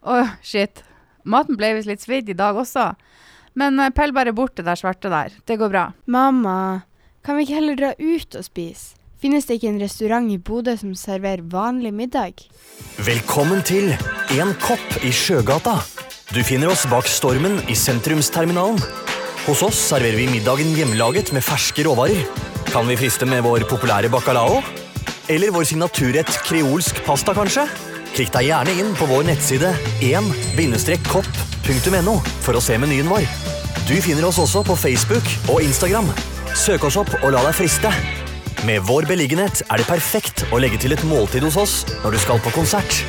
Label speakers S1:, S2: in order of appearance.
S1: Å, shit. Maten ble visst litt svidd i dag også. Men eh, pell bare bort det der svarte der. Det går bra.
S2: Mamma, kan vi ikke heller dra ut og spise? Finnes det ikke en restaurant i Bodø som serverer vanlig middag?
S3: Velkommen til En kopp i Sjøgata. Du finner oss bak Stormen i sentrumsterminalen. Hos oss serverer vi middagen hjemmelaget med ferske råvarer. Kan vi friste med vår populære bacalao? Eller vår signaturrett kreolsk pasta, kanskje? Klikk deg gjerne inn på vår nettside 1-kopp.no for å se menyen vår. Du finner oss også på Facebook og Instagram. Søk oss opp og la deg friste. Med vår beliggenhet er det perfekt å legge til et måltid hos oss når du skal på konsert.